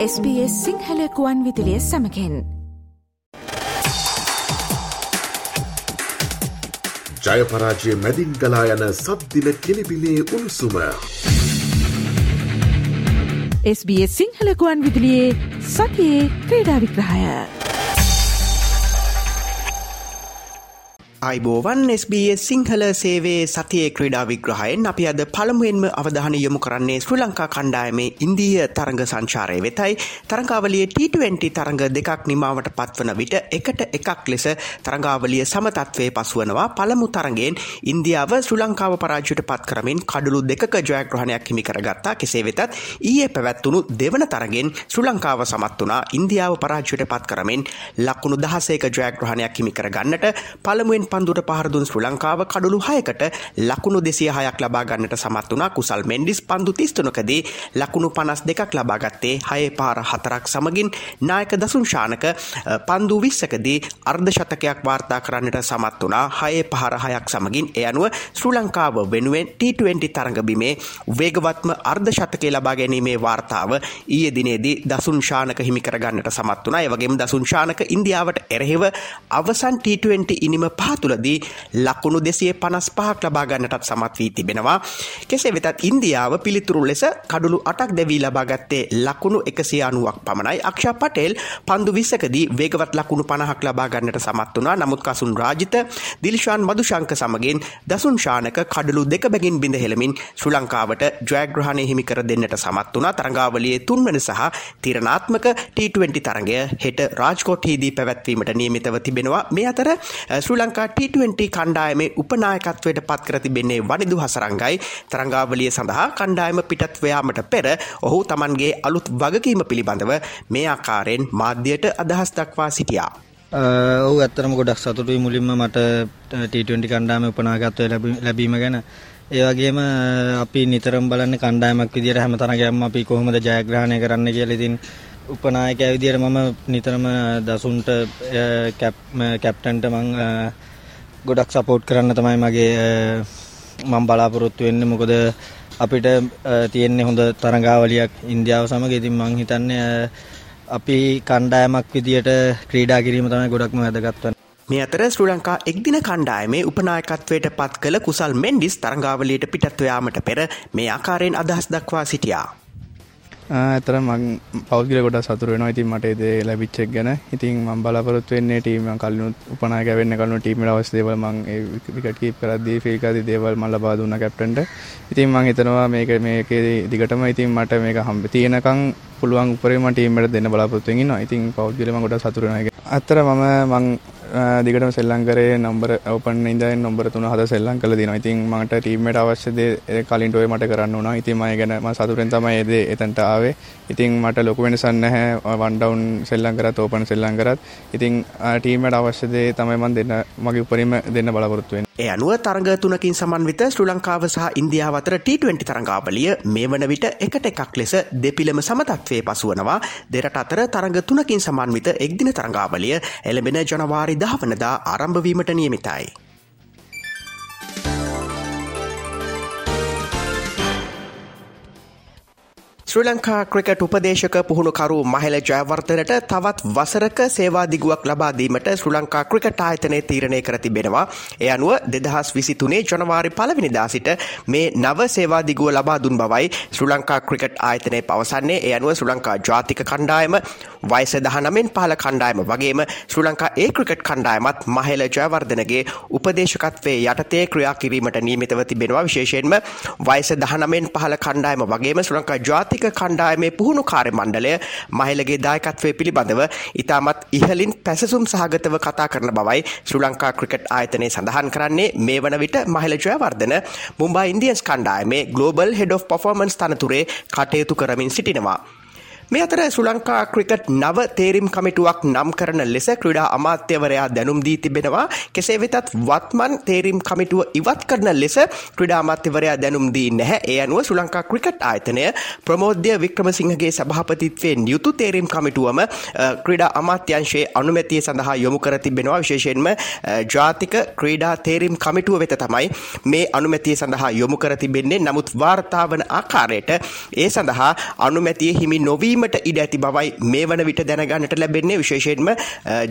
SBS සිංහලකුවන් විදිලිය සමකෙන් ජයපරාජය මැදින් ගලා යන සද්දින කෙලිබිලේ උණුසුම. SBS සිංහලකුවන් විදිලියේ සතියේ ක්‍රීඩා විග්‍රහය. අයිබෝවන් SBS සිංහල සේවේ සතියේ ක්‍රඩා විග්‍රහයෙන් අපි අද පළමුුවෙන්ම අවධාන යොමු කරන්නේ ශ්‍රී ලංකා කණ්ඩායමේ ඉන්දිය තරඟ සංචාරය වෙතයි. තරංගාවලිය T20 තරඟ දෙකක් නිමාවට පත්වන විට එකට එකක් ලෙස තරංගාවලිය සමතත්වය පසුවනවා. පළමු තරගෙන් ඉන්දියාව ශ්‍රී ලංකාව පරාජයට පත් කරමින් කඩුළු දෙක ජයග්‍රහණයක් හිමි කරගත්තා. කෙසේ වෙතත් ඊයේ පැවැත්වුණු දෙවන තරගෙන් ශ්‍රී ලංකාව සමත් වනා ඉන්දියාව පරාජයට පත් කරමින් ලක්කුණු දහසේක ජයග්‍රහණයක් හිමි කරගන්නට පළමුුවෙන් පන්දුට පහරදුන් ශ්‍රී ලංකාව කඩුළු හයකට ලකුණු දෙසිය හයක් ලබා ගන්නට සමත් වනා කුසල් මෙන්ඩිස් පන්දු තිස්තුනකදී ලකුණු පනස් දෙකක් ලබාගත්තේ හය පාර හතරක් සමගින්. නායක දසුංශානක පන්දු විස්සකදී අර්ධ ශතකයක් වාර්තා කරන්නට සමත් වනා හයේ පහර හයක් සමගින් එය අනුව ශ්‍රී ලංකාව වෙනුවෙන් T20 තරඟබිමේ වේගවත්ම අර්ධ ශතකය ලබා ගැනීමේ වාර්තාව ඊය දිනේදී දසුංශානක හිමිකරගන්නට සමත් වනා එවගේම දසුංශානක ඉන්දියාවට එරහෙව අවසන් T20 ඉනිම පහත් තුළදී ලකුණු දෙසිය පනස් පහක් ලබාගන්නටත් සමත් වී තිබෙනවා. කෙසේ වෙතත් ඉන්දියාව පිළිතුරු ලෙස කඩුළු අටක් දැවී ලබාගත්තේ ලකුණු එකසිය අනුවක් පමණයි. අක්ෂා පටෙල් පන්දු විස්සකදී වේගවත් ලකුණු පණහක් ලබාගන්නට සමත් වනා නමුත් කසුන් රාජිත දිලිශාන් මදුශංක සමගින් දසුන් ශානක කඩලු දෙක බැගින් බිඳ හෙළමින් ශ්‍රී ලංකාවට ජයග්‍රහණය හිමි කර දෙන්නට සමත් වනා තරඟාවලියේ තුන්වන සහ තිරණාත්මක T20 තරගය හෙට රාජ්කෝට්හිදී පැවැත්වීමට නියමිතව තිබෙනවා. මේ අතර ශ්‍රී ලංකා T20 කණ්ඩායමේ උපනායකත්වයට පත් කර තිබෙන්නේ වනිදු හසරංගයි. තරංගාවලිය සඳහා කණ්ඩායම පිටත්වයාමට පෙර ඔහු තමන්ගේ අලුත් වගකීම පිළිබඳව මේ ආකාරයෙන් මාධ්‍යයට අදහස් දක්වා සිටියා. ඔහු ඇත්තරම ගොඩක් සතුටුයි. මුලින්ම මට T20 කණ්ඩායම උපනායකත්වය ලැබීම ගැන. ඒ වගේම අපි නිතරම බලන්නේ කණ්ඩායමක් විදියට හැම තරගයක්ම අපි කොහොමද ජයග්‍රහණය කරන්න කියලා. ඉතින් උපනායකයා විදියට මම නිතරම දසුන්ට කැප්ටන්ට මං ගොඩක් සපෝට් කරන්න තමයි මගේ මම බලාපොරොත්තු වෙන්නේ. මොකද අපිට තියෙන්නේ හොඳ තරඟාවලියක් ඉන්දියාව සමග. ඉතින් මං හිතන්නේ අපි කණ්ඩායමක් විදියට ක්‍රීඩා කිරීම තමයි ගොඩක්ම වැදගත් වන්නේ. මේ අතර ශ්‍රී ලංකා එක්දින කණ්ඩායමේ උපනායකත්වයට පත් කළ කුසල් මෙන්ඩිස් තරඟාවලියට පිටත්ව යාමට පෙර මේ ආකාරයෙන් අදහස් දක්වා සිටියා. ඇතර මං පෞද්ගල ගොඩ සතුර වෙනවා. ඉතින් මට දේ ලැබිච්චක් ගැන. ඉතින් මං බලාපොරොත්තු වෙන්නේ ටීම කලුත් උපනායක වෙන්න කලු ටීම අවස් දේවල් මං විකට කීප් කරද්දී ෆිල්කාදී දේවල් මල්ල බා දුන්න කැප්ටන්ට ඉතින් මං හිතනවා මේක මේකේ දිගටම ඉතින් මට මේක හම්බ තියෙනකම් පුළුවන් උපරේම ටීමට දෙන්න බලාපොරොත්තු වෙනවා ඉතින් පෞද්ගලම ගොඩ සතුර වෙනවා. අතර මම මං දිගටම සෙල්ලම් කරේ නම්බර ඕපන් ඉඳන් නම්බර 3 හද සෙල්ලම් කළා දිනවා. ඉතින් මට ටීම් එකට අවශ්‍ය දේ කලින් ටෝය මට කරන්න උනා. ඉතින් මම ගැන මම සතුටෙන් තමයි ඒ දේ එතනට ආවේ. ඉතින් මට ලොකු වෙනසක් නැහැ. වන් ඩවුන් සෙල්ලම් කරත් ඕපන් සෙල්ලම් කරත්. ඉතින් ටීම් එකට අවශ්‍ය දේ තමයි මම දෙන්න මගේ උපරිම දෙන්න බලාපොරොත්තු වෙන්නේ. ඒ අනුව තරඟ තුනකින් සමන්විත ශ්‍රී ලංකාව සහ ඉන්දියාව අතර T20 තරඟාවලිය මේ වන විට එකට එකක් ලෙස දෙපිළම සමතත්වයේ පසුවනවා. දෙරට අතර තරඟ තුනකින් සමන්විත එක්දින තරඟාවලිය එළඹෙන ජනවාරි දහවනදා ආරම්භවීමට නියමිතයි. ශ්‍රී ලංකා ක්‍රිකට් උපදේශක පුහුණුකරු මහිල ජයවර්තනට තවත් වසරක සේවාදිගුවක් ලබාදීමට ශ්‍රී ලංකා ක්‍රිකට් ආයතනය තීරණය කර තිබෙනවා. ඒ අනුව දෙදහස් විසිතුනේ ජනවාරි පලවිනිදා සිට මේ නව සේවාදිගුව ලබා දුන් බවයි ශ්‍රී ලංකා ක්‍රිකට් ආයතනය පවසන්නේ ඒ අනුව ශ්‍රී ලංකා ජාතික කණ්ඩායම වයස දහනමෙන් පහල කණ්ඩායම වගේම ශ්‍රී ලංකා ඒ ක්‍රිකට් කණ්ඩායමත් මහිල ජයවර්ධනගේ උපදේශකත්වයේ යටතේ ක්‍රියා කිරීමට නියමිතව තිබෙනවා විශේෂයෙන්ම වයස දහනමෙන් පහල කණ්ඩායම වගේම ශ්‍රී ලංකා ජාතික ජාතික කණ්ඩායමේ පුහුණු කාර්ය මණ්ඩලය මහිලගේ දායකත්වය පිළිබඳව ඉතාමත් ඉහලින් පැසසුම් සහගතව කතා කරන බවයි ශ්‍රී ලංකා ක්‍රිකට් ආයතනය සඳහන් කරන්නේ මේ වන විට මහිල ජයවර්ධන මුම්බා ඉන්දියන්ස් කණ්ඩායමේ ගලෝබල් හෙඩ් of පෆෝමන්ස් තනතුරේ කටයුතු කරමින් සිටිනවා. මේ අතර ශ්‍රී ලංකා ක්‍රිකට් නව තේරීම් කමිටුවක් නම් කරන ලෙස ක්‍රීඩා අමාත්‍යවරයා දැනුම් දී තිබෙනවා. කෙසේ වෙතත් වත්මන් තේරීම් කමිටුව ඉවත් කරන ලෙස ක්‍රීඩා අමාත්‍යවරයා දැනුම් දී නැහැ. ඒ අනුව ශ්‍රී ලංකා ක්‍රිකට් ආයතනය ප්‍රමෝද්‍ය වික්‍රමසිංහගේ සභාපතිත්වයෙන් යුතු තේරීම් කමිටුවම ක්‍රීඩා අමාත්‍යංශයේ අනුමැතිය සඳහා යොමු කර තිබෙනවා. විශේෂයෙන්ම ජාතික ක්‍රීඩා තේරීම් කමිටුව වෙත තමයි මේ අනුමැතිය සඳහා යොමු කර තිබෙන්නේ. නමුත් වාර්තා වන ආකාරයට ඒ සඳහා අනුමැතිය හිමි නොවීම වීමට ඉඩ ඇති බවයි මේ වන විට දැනගන්නට ලැබෙන්නේ. විශේෂයෙන්ම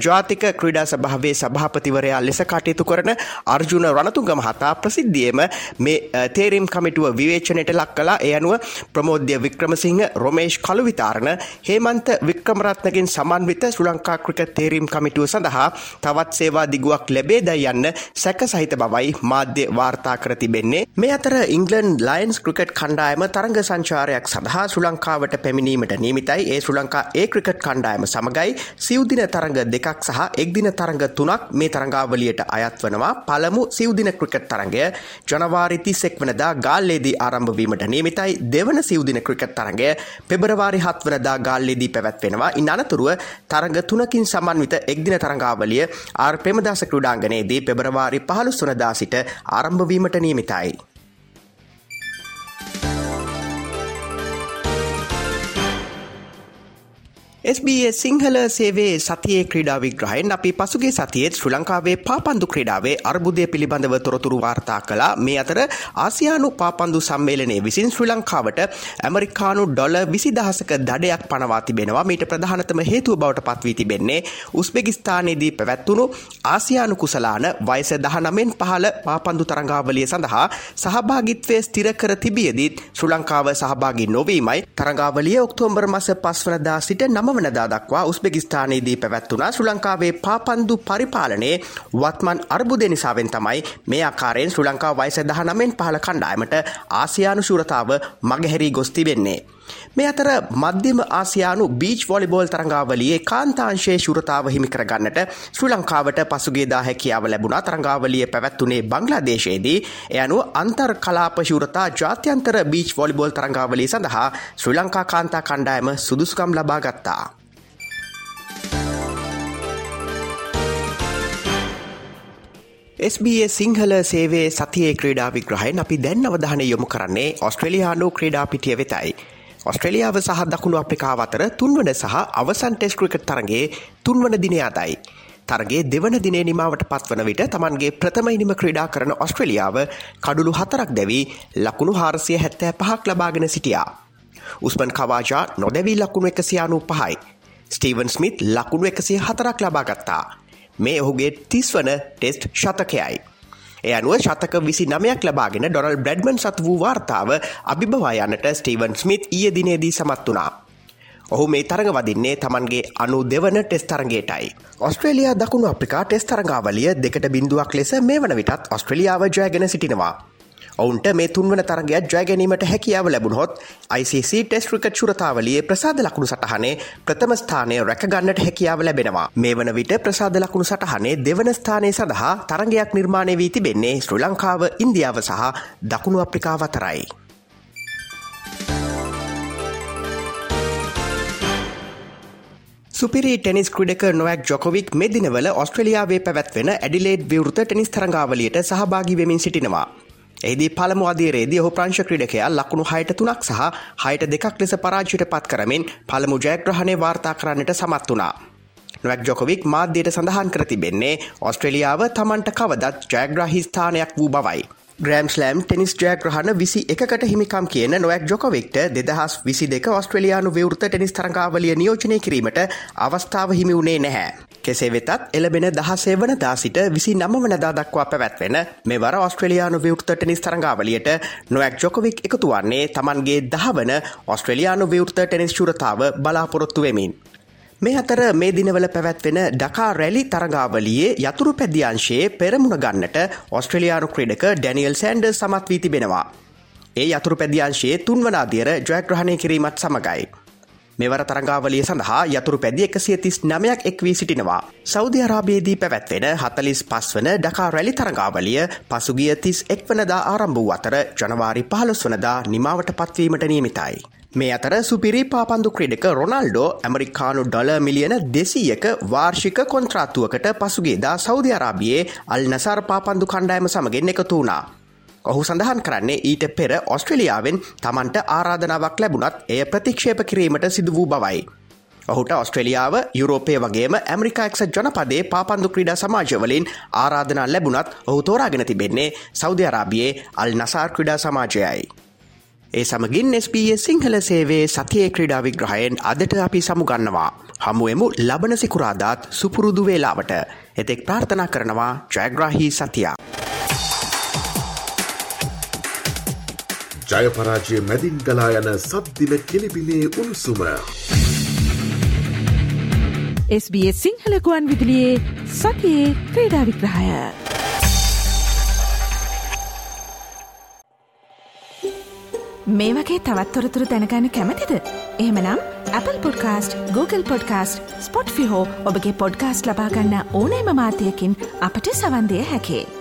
ජාතික ක්‍රීඩා සභාවේ සභාපතිවරයා ලෙස කටයුතු කරන අර්ජුන රණතුංග මහතා ප්‍රසිද්ධියම මේ තේරීම් කමිටුව විවේචනයට ලක් කලා එය අනුව ප්‍රමෝද්‍ය වික්‍රමසිංහ රොමේෂ් කළුවිතාරණ හේමන්ත වික්‍රමරත්නකින් සමන්විත ශ්‍රී ලංකා ක්‍රිකට් තේරීම් කමිටුව සඳහා තවත් සේවා දිගුවක් ලැබේදයි යන්න සැක සහිත බවයි මාධ්‍ය වාර්තා කර තිබෙන්නේ. මේ අතර ඉංගලන් ලයින්ස් ක්‍රිකට් කණ්ඩායම තරඟ සංචාරයක් සඳහා ශ්‍රී ලංකාවට පැමිණීමට නියමිතයි ඒ ශ්‍රී ලංකා ඒ ක්‍රිකට් කණ්ඩායම සමගයි. සිව්දින තරඟ දෙකක් සහ එක්දින තරඟ තුනක් මේ තරඟාවලියට අයත් වනවා. පළමු සිව්දින ක්‍රිකට් තරඟය ජනවාරි 31 වනදා ගාල්ලේදී ආරම්භ වීමට නියමිතයි. දෙවන සිව්දින ක්‍රිකට් තරඟය පෙබරවාරි 7 වනදා ගාල්ලේදී පැවැත්වෙනවා. ඉන් අනතුරුව තරඟ තුනකින් සමන්විත එක්දින තරඟාවලිය ආර්. ප්‍රේමදාස ක්‍රීඩාංගණයේදී පෙබරවාරි 15 වනදා සිට ආරම්භ වීමට නියමිතයි. SBS සිංහල සේවේ සතියේ ක්‍රීඩා විග්‍රහයෙන් අපි පසුගේ සතියේත් ශ්‍රී ලංකාවේ පාපන්දු ක්‍රීඩාවේ අර්බුදය පිළිබඳව තොරතුරු වාර්තා කළා. මේ අතර ආසියානු පාපන්දු සම්මේලනයේ විසින් ශ්‍රී ලංකාවට ඇමරිකානු ඩොල විසි දහසක දඩයක් පනවා තිබෙනවා. මීට ප්‍රධානතම හේතුව බවට පත්වී තිබෙන්නේ උස්බෙගිස්ථානයේදී පැවැත්වුණු ආසියානු කුසලාන වයස දහනමෙන් පහළ පාපන්දු තරංගාවලිය සඳහා සහභාගිත්වය ස්තිර කර තිබියදීත් ශ්‍රී ලංකාව සහභාගි නොවීමයි තරංගාවලිය ඔක්තෝම්බර් මස පස්වනදා සිට නම වනදා දක්වා උස්බෙගිස්ථානයේදී පැවැත්වුණා ශ්‍රී ලංකාවේ පාපන්දු පරිපාලනයේ වත්මන් අර්බුදය නිසාවෙන් තමයි මේ ආකාරයෙන් ශ්‍රී ලංකා වයස 19න් පහළ කණ්ඩායමට ආසියානු ශූරතාව මගහැරී ගොස් තිබෙන්නේ. මේ අතර මධ්‍යම ආසියානු බීච් වොලිබෝල් තරංගාවලියේ කාන්තාංශයේ ශුරතාව හිමිකර ගන්නට ශ්‍රී ලංකාවට පසුගේදා හැකියාව ලැබුණා තරංගාවලිය පැවැත්වුණේ බංග්ලාදේශයේදී එය අනුව අන්තර් කලාප ශූරතා ජාත්‍යන්තර බීච් වොලිබෝල් තරංගාවලිය සඳහා ශ්‍රී ලංකා කාන්තා කණ්ඩායම සුදුසුකම් ලබා ගත්තා. SBS සිංහල සේවේ සතියේ ක්‍රීඩා විග්‍රහයෙන් අපි දැන් අවධානය යොමු කරන්නේ ඔස්ට්‍රේලියානු ක්‍රීඩා පිටිය වෙතයි. ඔස්ට්‍රේලියාව සහ දකුණු අප්‍රිකාව අතර තුන්වන සහ අවසන් ටෙස් ක්‍රිකට් තරගේ තුන්වන දිනය අදයි. තරගේ දෙවන දිනේ නිමාවට පත්වන විට තමන්ගේ ප්‍රථම ඉනිම ක්‍රීඩා කරන ඔස්ට්‍රලියාව කඩුළු හතරක් දැවී ලකුණු හාරසිය හැත්තෑ පහක් ලබාගෙන සිටියා. උස්මන් කවාජා නොදැවී ලකුණු එකසියානු පහයි. ස්ටීවන් ස්මිත් ලකුණු එකසිය හතරක් ලබාගත්තා. මේ ඔහුගේ තිස්වන ටෙස්ට් ශතකයයි. එය අනුව ශතක විසි නමයක් ලබාගෙන ඩොනල් බ්‍රඩ්මන් සත් වූ වාර්තාව අභිභවා යන්නට ස්ටීවන් ස්මිත් ඊය දිනේදී සමත් වනා. ඔහු මේ තරඟ වදින්නේ තමන්ගේ අනු දෙවන ටෙස් තරගේටයි. ඔස්ට්‍රේලයා දකුණු අප්‍රිකා ටෙස් තරඟාවලිය දෙකට බිඳුවක් ලෙස මේ වන විටත් ඔස්ට්‍රලියාව ජයගෙන සිටිනවා. ඔවුන්ට මේ තුන්වන තරගයක් ජයගැනීමට හැකියාව ලැබුණහොත් ICC ටෙස් ක්‍රිකට් ශුරතාවලියේ ප්‍රසාද ලකුණු සටහනේ ප්‍රථම ස්ථානය රැකගන්නට හැකියාව ලැබෙනවා. මේ වන විට ප්‍රසාද ලකුණු සටහනේ දෙවන ස්ථානය සඳහා තරගයක් නිර්මාණය වී තිබෙන්නේ ශ්‍රී ලංකාව ඉන්දියාව සහ දකුණු අප්‍රිකාව අතරයි. සුපිරි ටෙනිස් ක්‍රඩක නොවක් ජොකොවික් මේ දිනවල ඔස්ට්‍රලියාවේ පැවැත්වෙන ඇඩිලේඩ් විවෘත ටෙනිස් තරංගාවලියට සහභාගි වෙමින් සිටිනවා. එහිදී පළමු අධීරයේදී ඔහු ප්‍රංශ ක්‍රීඩකයා ලකුණු හයට තුනක් සහ හයට දෙකක් ලෙස පරාජයට පත් කරමින් පළමු ජයග්‍රහණය වාර්තා කරන්නට සමත් වුණා. නොවක් ජොකොවික් මාධ්‍යයට සඳහන් කර තිබෙන්නේ ඔස්ට්‍රලියාව තමන්ට කවදත් ජයග්‍රහි ස්ථානයක් වූ බවයි. ග්‍රෑම්ස්ලෑම් ටෙනිස් ජයග්‍රහණ විසි එකකට හිමිකම් කියන නොවක් ජොකොවික්ට දෙදහස් විසි දෙක ඔස්ට්‍රලයානු විවෘත ටෙනිස් තරංගාවලිය නියෝජනය කිරීමට අවස්ථාව හිමි වුණේ නැහැ. කෙසේ වෙතත් එලබෙන දහසේ වනදා සිට විසි නම වනදා දක්වා පැවැත්වෙන මෙවර ඔස්ට්‍රලයානු විවෘත ටෙනිස් තරංගාවලියට නොවක් ජොකොවික් එකතු වන්නේ තමන්ගේ දහවන ඔස්ට්‍රලයානු විවෘත ටෙනිස් ශුරතාව බලාපොරොත්තු වෙමින්. මේ අතර මේ දිනවල පැවැත්වෙන ඩකා රැලි තරගාවලියේ යතුරු පැදියංශයේ පෙරමුණ ගන්නට ඔස්ට්‍රලයානු ක්‍රඩක ඩැනියල් සෑන්ඩර් සමත් වී තිබෙනවා. ඒ යතුරු පැදියංශයේ තුන්වනාදියර ජයග්‍රහණය කිරීමත් සමගයි. මෙවර තරංගාවලිය සඳහා යතුරු පැදි එකසිය තිස් නමයක් එක් වී සිටිනවා. සෞධ අරාබයේදී පැවැත්වෙන හතලිස් පස් වන ඩකා රැලි තරංගාවලිය පසුගිය තිස් එක් වනදා ආරම්භ වූ අතර ජනවාරි පහලොස් වනදා නිමාවට පත්වීමට නියමිතයි. මේ අතර සුපිරි පාපන්දු ක්‍රඩක රොනල්ඩෝ ඇමරිකානු ඩොල මිලියන දෙසීයක වාර්ෂික කොන්ත්‍රාත්තුවකට පසුගේදා සෞධ අරාබියේ අල් නසාර් පාපන්දු කණ්ඩායම සමගෙන් එකතු වුණා. ඔහු සඳහන් කරන්නේ ඊට පෙර ඔස්ට්‍රලියාවෙන් තමන්ට ආරාධනාවක් ලැබුණත් එය ප්‍රතික්ෂේප කිරීමට සිදු වූ බවයි. ඔහුට ඔස්ට්‍රලියාව යුරෝපය වගේම ඇමරිකාක්ෂ ජනපදේ පාපන්දු ක්‍රීඩා සමාජවලින් ආරාධනා ලැබුණත් ඔහු තෝරාගෙන තිබෙන්නේ සෞධ අරාබියේ අල් නසාර් ක්‍රඩා සමාජයයි. ඒ සමගින් SBS සිංහල සේවේ සතියේ ක්‍රඩා විග්‍රහයෙන් අදට අපි සමුගන්නවා. හමුවමු ලබන සිකුරාදාත් සුපුරුදු වේලාවට. එතෙක් ප්‍රාර්ථනා කරනවා ජයග්‍රාහි සතියා. ජයපරාජය මැදින් ගලා යන සද්දින කෙලිබිලේ උණුසුම. SBS සිංහලකුවන් විදිලියේ සතියේ ක්‍රීඩා විග්‍රහය. මේ වගේ තවත්තොරතුරු දැනගන්න කැමතිද. එහෙමනම් Apple podcast Google podcast Spotify ඔබගේ පොඩ්කාස්ට ලබාගන්න ඕනෑම මාතයකින් අපට සවන්දය හැකේ.